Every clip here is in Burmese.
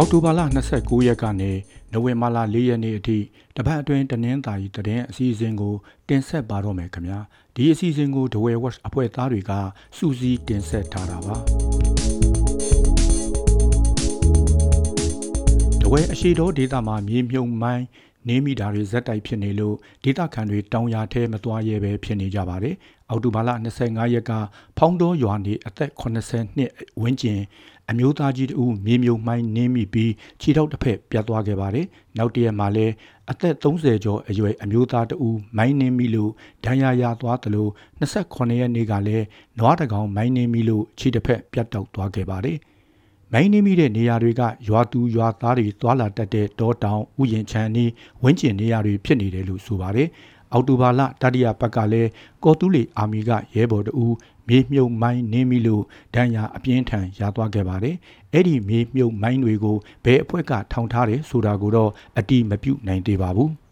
အောက်တိုဘာလ29ရက်ကနေနိုဝင်ဘာလ4ရက်နေ့အထိတပတ်အတွင်းတနင်္သာရီတည်င်းအစီအစဉ်ကိုတင်ဆက်ပါတော့မယ်ခင်ဗျာဒီအစီအစဉ်ကို The Way Watch အဖွဲ့သားတွေကစူးစီးတင်ဆက်ထားတာပါ The Way အရှိတော်ဒေတာမှာမြေမြုံမိုင်း နေမိတာတွေဇက်တိုက်ဖြစ်နေလို့ဒေတာခံတွေတောင်ယာထဲမသွားရဲပဲဖြစ်နေကြပါတယ်အောက်တိုဘာလ25ရက်ကဖောင်းတော်ရွာနေအသက်80နှစ်ဝန်းကျင်အမျိုးသားကြီးတူမြေမြုံမိုင်းနင်းမိပြီးခြေထောက်တစ်ဖက်ပြတ်သွားခဲ့ပါတယ်။နောက်တရက်မှာလည်းအသက်30ကျော်အရွယ်အမျိုးသားတူမိုင်းနင်းမိလို့ဒဏ်ရာရသွားသလို28ရက်နေ့ကလည်းနွားတကောင်မိုင်းနင်းမိလို့ခြေတစ်ဖက်ပြတ်တောက်သွားခဲ့ပါတယ်။ မိုင်းနေမိတဲ့နေရာတွေကရွာသူရွာသားတွေသွာလာတတ်တဲ့တောတောင်ဥယျင်ချမ်းနီးဝင်းကျင်နေရာတွေဖြစ်နေတယ်လို့ဆိုပါတယ်။အောက်တိုဘာလတတိယပတ်ကလည်းကော်တူးလီအာမီကရဲဘော်တူမြေမြုပ်မိုင်းနင်းမိလို့ဒဏ်ရာအပြင်းထန်ရသွားခဲ့ပါတယ်။အဲ့ဒီမြေမြုပ်မိုင်းတွေကိုဘယ်အဖွဲ့ကထောင်ထားတယ်ဆိုတာကိုတော့အတိမပြုနိုင်သေးပါဘူး။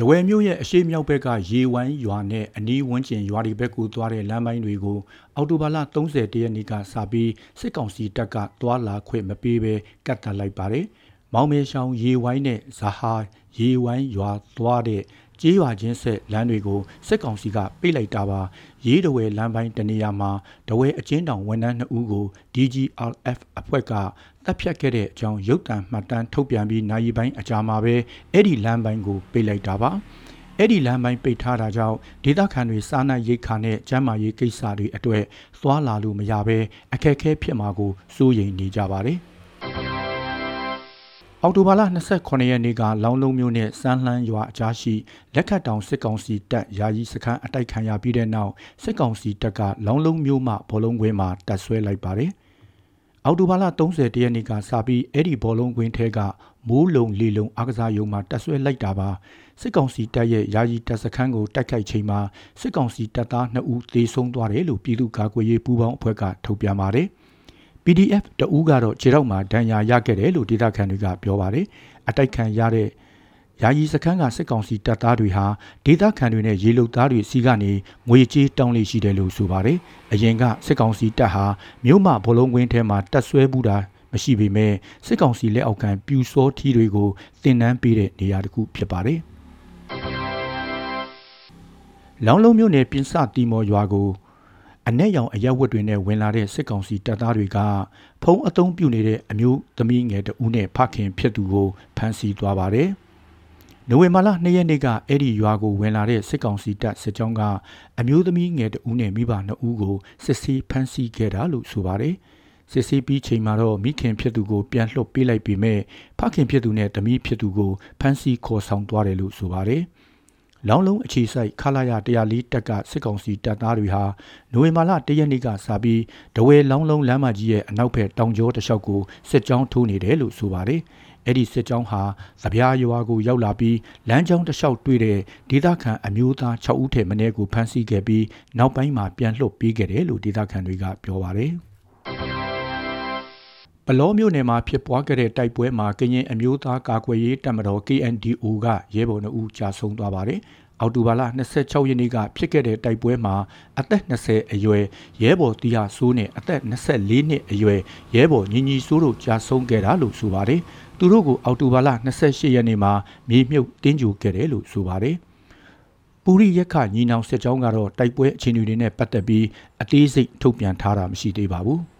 တဝဲမြို့ရဲ့အရှိမြောက်ဘက်ကရေဝိုင်းရွာနဲ့အနီးဝန်းကျင်ရွာတွေဘက်ကိုသွားတဲ့လမ်းပိုင်းတွေကိုအော်တိုဘာလ30ရက်နေ့ကစပြီးစစ်ကောင်စီတပ်ကသွာလာခွင့်မပေးဘဲကတ်တက်လိုက်ပါတယ်။မောင်မေရှောင်းရေဝိုင်းနဲ့ဇဟာရေဝိုင်းရွာသွားတဲ့ကြေးရွာချင်းဆက်လမ်းတွေကိုစစ်ကောင်စီကပိတ်လိုက်တာပါရေးတဝဲလမ်းပိုင်းတနေရာမှာတဝဲအချင်းတောင်ဝန်ထမ်း2ဦးကို DGRF အဖွဲ့က တပ်ဖြတ်ခဲ့တဲ့အကြောင်းရုပ်တံမှတ်တမ်းထုတ်ပြန်ပြီးနိုင်ပိုင်းအကြာမှာပဲအဲ့ဒီလမ်းပိုင်းကိုပိတ်လိုက်တာပါအဲ့ဒီလမ်းပိုင်းပိတ်ထားတာကြောင့်ဒေသခံတွေစားနပ်ရိက္ခာနဲ့ကျန်းမာရေးကိစ္စတွေအတွေ့သွားလာလို့မရဘဲအခက်အခဲဖြစ်မှာကိုစိုးရိမ်နေကြပါတယ်။အောက်တိုဘာလ29ရက်နေ့ကလောင်းလုံးမျိုးနဲ့စမ်းလှမ်းရွာအကြားရှိလက်ခတ်တောင်စစ်ကောင်စီတပ်ယာယီစခန်းအတိုက်ခံရပြီးတဲ့နောက်စစ်ကောင်စီတပ်ကလောင်းလုံးမျိုးမှဘောလုံးကွင်းမှာတပ်ဆွဲလိုက်ပါတယ်။ အောက်တိုဘာလ30ရက်နေ့ကစပြီးအဲ့ဒီဘောလုံးကွင်းထဲကမိုးလုံလေလုံအားကစားရုံမှာတပ်ဆွဲလိုက်တာပါစစ်ကောင်စီတပ်ရဲ့ယာယီတပ်စခန်းကိုတိုက်ခိုက်ချိန်မှာစစ်ကောင်စီတပ်သား2ဦးသေဆုံးသွားတယ်လို့ပြည်သူ့ကာကွယ်ရေးပူးပေါင်းအဖွဲ့ကထုတ်ပြန်ပါတယ်။ PDF တအူးကတော့ခြေထောက်မှာဒဏ်ရာရခဲ့တယ်လို့ဒေသခံတွေကပြောပါတယ်အတိုက်ခံရတဲ့ ယာယီစခန်းကစစ်ကောင်စီတပ်သားတွေဟာဒေသခံတွေနဲ့ရေလုံသားတွေစီကနေငွေကြေးတောင်းလေးရှိတယ်လို့ဆိုပါတယ်အရင်ကစစ်ကောင်စီတပ်ဟာမြို့မဘလုံးကွင်းထဲမှာတပ်ဆွဲမှုတာမရှိပေမဲ့စစ်ကောင်စီလက်အောက်ခံပြူစောထီတွေကိုတင်နန်းပေးတဲ့နေရာတစ်ခုဖြစ်ပါတယ်လောင်းလုံးမြို့နယ်ပြင်စတီမော်ရွာကိုအ내ရောင်အရက်ဝတ်တွေနဲ့ဝင်လာတဲ့စစ်ကောင်စီတပ်သားတွေကဖုံးအုံပြုနေတဲ့အမျိုးသမီးငယ်တဦးနဲ့ဖခင်ဖြစ်သူကိုဖမ်းဆီးသွားပါတယ်။ နိုဝင်ဘာလ2ရက်နေ့ကအဲ့ဒီရွာကိုဝင်လာတဲ့စစ်ကောင်စီတပ်စစ်ကြောင်းကအမျိုးသမီးငယ်တဦးနဲ့မိဘနှစ်ဦးကိုစစ်ဆေးဖမ်းဆီးခဲ့တာလို့ဆိုပါတယ်။စစ်ဆေးပြီးချိန်မှာတော့မိခင်ဖြစ်သူကိုပြန်လှုပ်ပေးလိုက်ပြီးမဲ့ဖခင်ဖြစ်သူနဲ့သမီးဖြစ်သူကိုဖမ်းဆီးခေါ်ဆောင်သွားတယ်လို့ဆိုပါတယ်။လောင်းလုံးအခြေဆိုင်ခလာရ104တက်ကစစ်ကောင်စီတပ်သားတွေဟာနိုဝင်ဘာလ1ရက်နေ့ကစပြီးဒဝဲလောင်းလုံးလမ်းမကြီးရဲ့အနောက်ဘက်တောင်ကျောတလျှောက်ကိုစစ်ကြောင်းထိုးနေတယ်လို့ဆိုပါတယ်။ အဲ့ဒီစစ်ကြောင်းဟာသဗျာရွာကိုရောက်လာပြီးလမ်းကြောင်းတစ်လျှောက်တွေ့တဲ့ဒေသခံအမျိုးသား6ဦးထက်မနည်းကိုဖမ်းဆီးခဲ့ပြီးနောက်ပိုင်းမှာပြန်လွှတ်ပေးခဲ့တယ်လို့ဒေသခံတွေကပြောပါတယ်။ပလောမျိုးနယ်မှာဖြစ်ပွားခဲ့တဲ့တိုက်ပွဲမှာကရင်အမျိုးသားကာကွယ်ရေးတပ်မတော် KNDO ကရဲဘော်နှုတ်ကြာဆုံးသွားပါတယ်။ အောက်တိုဘာလ26ရက်နေ့ကဖြစ်ခဲ့တဲ့တိုက်ပွဲမှာအသက်20အရွယ်ရဲဘော်တီယာဆိုးနဲ့အသက်24နှစ်အရွယ်ရဲဘော်ညီညီဆိုးတို့ကြာဆုံးခဲ့တာလို့ဆိုပါတယ်။သူတို့ကိုအောက်တိုဘာလ28ရက်နေ့မှာမြေမြုပ်တင်းကြိုခဲ့တယ်လို့ဆိုပါတယ်။ပူရိရက်ခညီနောင်စစ်ကြောင်းကတော့တိုက်ပွဲအခြေအနေတွေနဲ့ပတ်သက်ပြီးအသေးစိတ်ထုတ်ပြန်ထားတာမရှိသေးပါဘူး။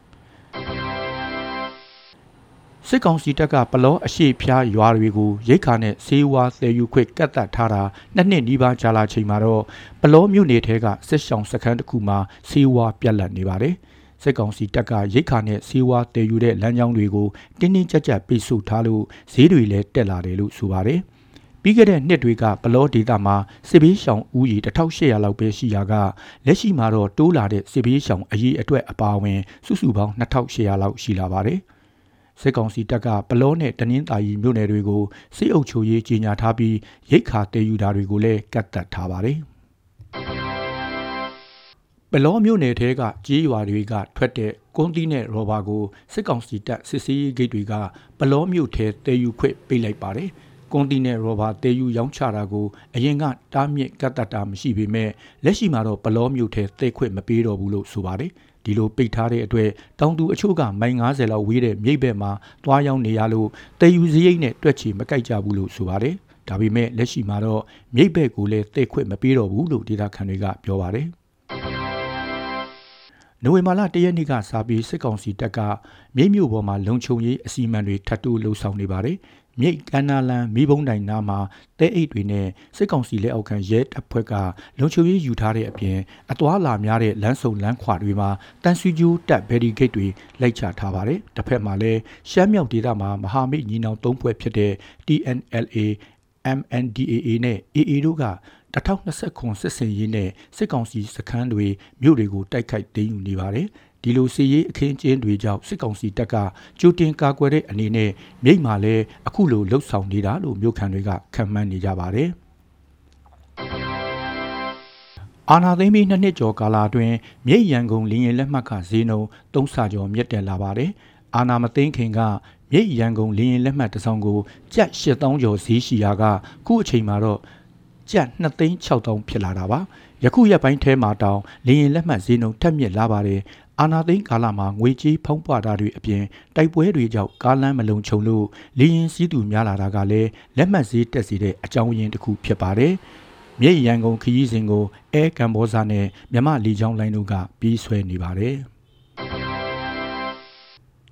စစ်ကောင်စီတပ်ကပလောအရှိဖြားရွာတွေကိုရိတ်ခါနဲ့ဆေးဝါးသယ်ယူခွင့်ကတ်သက်ထားတာနှစ်နှစ်နီးပါးကြာလာချိန်မှာတော့ပလောမြို့နယ်ထဲကစစ်ဆောင်စခန်းတစ်ခုမှာဆေးဝါးပြက်လက်နေပါတယ်စစ်ကောင်စီတပ်ကရိတ်ခါနဲ့ဆေးဝါးတည်ယူတဲ့လမ်းကြောင်းတွေကိုတင်းတင်းကြပ်ကြပ်ပိတ်ဆို့ထားလို့ဈေးတွေလည်းတက်လာတယ်လို့ဆိုပါတယ်ပြီးခဲ့တဲ့နှစ်တွေကပလောဒေတာမှာစစ်ဘေးရှောင်ဦးရေ1800လောက်ပဲရှိရာကလက်ရှိမှာတော့တိုးလာတဲ့စစ်ဘေးရှောင်အရေးအတွက်အပါအဝင် စုစုပေါင်း2800လောက်ရှိလာပါတယ်။ စစ်ကောင်စီတပ်ကပလောနဲ့တနင်္သာရီမြို့နယ်တွေကိုစစ်အုပ်ချုပ်ရေးကြီးညာထားပြီးရိတ်ခါတည်ယူတာတွေကိုလည်းကတ်တက်ထားပါတယ်။ပလောမြို့နယ်ထဲကကြေးရွာတွေကထွက်တဲ့ကွန်တီနဲ့ရောဘာကိုစစ်ကောင်စီတပ်စစ်ဆေးရေးဂိတ်တွေကပလောမြို့ထဲတည်ယူခွင့်ပေးလိုက်ပါတယ်။ကွန်တီနယ်ရောဘာတေယူရောင်းချတာကိုအရင်ကတားမြစ်ကတ်တတ်တာမရှိပေမဲ့လက်ရှိမှာတော့ပလောမျိုးထဲသိခွင့်မပေးတော့ဘူးလို့ဆိုပါတယ် ဒီလိုပိတ်ထားတဲ့အတွက်တောင်သူအချို့ကမိုင်90လောက်ဝေးတဲ့မြိတ်ဘက်မှာတွားရောက်နေရလို့တေယူစရိတ်နဲ့တွက်ချီမကိုက်ကြဘူးလို့ဆိုပါတယ်ဒါပေမဲ့လက်ရှိမှာတော့မြိတ်ဘက်ကိုလည်းသိခွင့်မပေးတော့ဘူးလို့ဒေတာခန်တွေကပြောပါတယ်နိုဝင်ဘာလ၁ရက်နေ့ကစာပြီးစစ်ကောင်စီတပ်ကမြိတ်မြို့ပေါ်မှာလုံခြုံရေးအစီအမံတွေထပ်တိုးလှုပ်ဆောင်နေပါတယ်။ မြိတ်ကန္နာလန်မိဘုံတိုင်နာမှာတဲအိတ်တွေနဲ့စစ်ကောင်စီလက်အောက်ခံရဲတပ်ဖွဲ့ကလုံခြုံရေးယူထားတဲ့အပြင်အသွာလာများတဲ့လမ်းစုံလမ်းခွာတွေမှာတန်ဆွီကျိုးတပ်ဘယ်ရီဂိတ်တွေလိုက်ချထားပါတယ်။တစ်ဖက်မှာလည်းရှမ်းမြောက်ဒေသမှာမဟာမိတ်ညီနောင်သုံးဖွဲ့ဖြစ်တဲ့ TNLA MNDAA နဲ့ AA တို့က 2029စစ်စင်ရေးနဲ့စစ်ကောင်စီစခန်းတွေမြို့တွေကိုတိုက်ခိုက်သိမ်းယူနေပါတယ်။ဒီလိုစီရေးအခင်းကျင်းတွေကြောင့်စစ်ကောင်စီတပ်ကကြိုတင်ကာကွယ်တဲ့အနေနဲ့မြိတ်မှာလည်းအခုလိုလှုပ်ဆောင်နေတာလို့မြို့ခံတွေကခံမှန်းနေကြပါတယ်။အာနာသိမ့်ပြီးနှစ်နှစ်ကျော်ကာလအတွင်းမြိတ်ရန်ကုန်လင်းရင်လက်မှတ်ကဈေးနှုန်းသုံးဆကျော်မြင့်တက်လာပါတယ်။အာနာမသိမ့်ခင်ကမြိတ်ရန်ကုန်လင်းရင်လက်မှတ်တစ်စောင်ကိုကျပ်8000ကျော်ဈေးရှိရာကခုအချိန်မှာတော့ ကျပ်2သိန်း6000ဖြစ်လာတာပါယခုရက်ပိုင်းထဲမှာတောင်လင်းရင်လက်မှတ်ဈေးနှုန်းထက်မြက်လာပါတယ်အာနာသိန်းကာလမှာငွေကြေးဖုံးပွားတာတွေအပြင်တိုက်ပွဲတွေကြောင့်ကားလမ်းမလုံခြုံလို့လင်းရင်စည်းသူများလာတာကလည်းလက်မှတ်ဈေးတက်စေတဲ့အကြောင်းရင်းတစ်ခုဖြစ်ပါတယ်မြိတ်ရန်ကုန်ခရီးစဉ်ကိုအဲကမ်ဘောဇာနဲ့မြမလီချောင်းလိုင်းတို့ကပြီးဆွဲနေပါတယ်။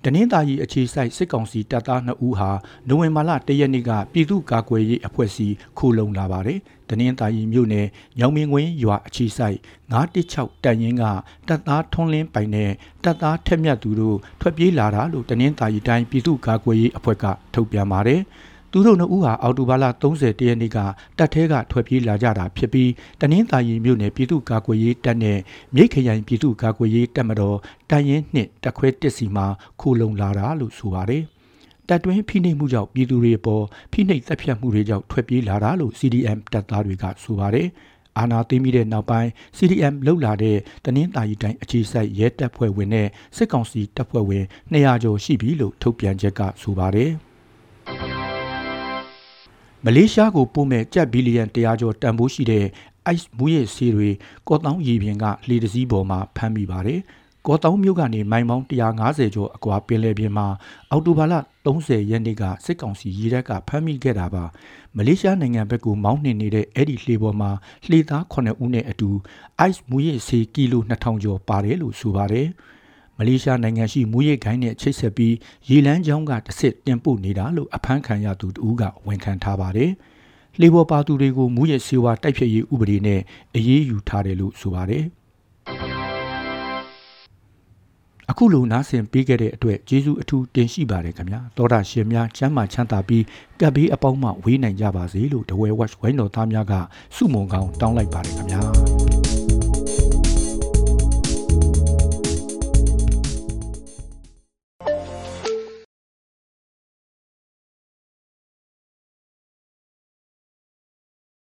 တနင်္သာရီအခြေစိုက်စစ်ကောင်စီတပ်သား2ဦးဟာနိုဝင်ဘာလ1ရက်နေ့ကပြည်သူ့ကာကွယ်ရေးအဖွဲ့အစည်းခိုလုံလာပါတယ်။တနင်္သာရီမြို့နယ်ညောင်မင်းကွင်းရွာအခြေစိုက်916တပ်ရင်းကတပ်သားထွန်းလင်းပိုင်နဲ့တပ်သားထက်မြတ်သူတို့ထွက်ပြေးလာတာလို့တနင်္သာရီတိုင်းပြည်သူ့ကာကွယ်ရေးအဖွဲ့ကထုတ်ပြန်ပါတယ်။ သူတို့နှစ်ဦးဟာအော်တိုဘာလ30ရက်နေ့ကတပ်ထဲကထွက်ပြေးလာကြတာဖြစ်ပြီးတနင်္သာရီမြို့နယ်ပြည်သူ့ကာကွယ်ရေးတပ်နဲ့မြိတ်ခရိုင်ပြည်သူ့ကာကွယ်ရေးတပ်မတော်တိုင်ရင်နှစ်တက်ခွဲတစ်စီမှာခိုလုံလာတာလို့ဆိုပါတယ်တပ်တွင်းဖိနှိပ်မှုကြောင့်ပြည်သူတွေပေါ်ဖိနှိပ်တပ်ဖြတ်မှုတွေကြောင့်ထွက်ပြေးလာတာလို့ CDM တပ်သားတွေကဆိုပါတယ်အာနာသိမ်းပြီးတဲ့နောက်ပိုင်း CDM လှုပ်လာတဲ့တနင်္သာရီတိုင်းအခြေစိုက်ရဲတပ်ဖွဲ့ဝင်နဲ့စစ်ကောင်စီတပ်ဖွဲ့ဝင်200ကျော်ရှိပြီလို့ထုတ်ပြန်ချက်ကဆိုပါတယ်။ မလေးရှားကိုပို့မဲ့ကြက်ဘီလီယံ100ကျော်တန်ဖိုးရှိတဲ့ ice မူရဲ့ဆေးတွေကော့တောင်းရေပြင်ကလေတစည်းပေါ်မှာဖမ်းမိပါတယ်။ကော့တောင်းမြို့ကနေမိုင်ပေါင်း150ကျော်အကွာပင်လယ်ပြင်မှာအော်တိုဘာလ30ရက်နေ့ကစစ်ကောင်စီရေတပ်ကဖမ်းမိခဲ့တာပါ။မလေးရှားနိုင်ငံဘက်ကိုမောင်းနှင်နေတဲ့အဲ့ဒီလှေပေါ်မှာလှေသား9ဦးနဲ့အတူ ice မူရဲ့ဆေးကီလို2000ကျော်ပါတယ်လို့ဆိုပါတယ်။ မလေးရှားနိုင်ငံရှိမူရိတ်ခိုင်းနဲ့ချိတ်ဆက်ပြီးရေလန်းချောင်းကတစ်စစ်တင်ပို့နေတာလို့အဖမ်းခံရသူတူကဝန်ခံထားပါတယ်။လေပေါ်ပါသူတွေကိုမူရိတ်စေဝါတိုက်ဖြတ်ရေးဥပဒေနဲ့အရေးယူထားတယ်လို့ဆိုပါတယ်။အခုလိုနားဆင်ပေးခဲ့တဲ့အတွက်ကျေးဇူးအထူးတင်ရှိပါတယ်ခင်ဗျာသောတာရှင်များချမ်းသာချမ်းသာပြီးကပ်ဘေးအပေါင်းမှဝေးနိုင်ကြပါစေလို့တဝဲ watch ဝိုင်းတော်သားများကစုမုံကောင်းတောင်းလိုက်ပါတယ်ခင်ဗျာ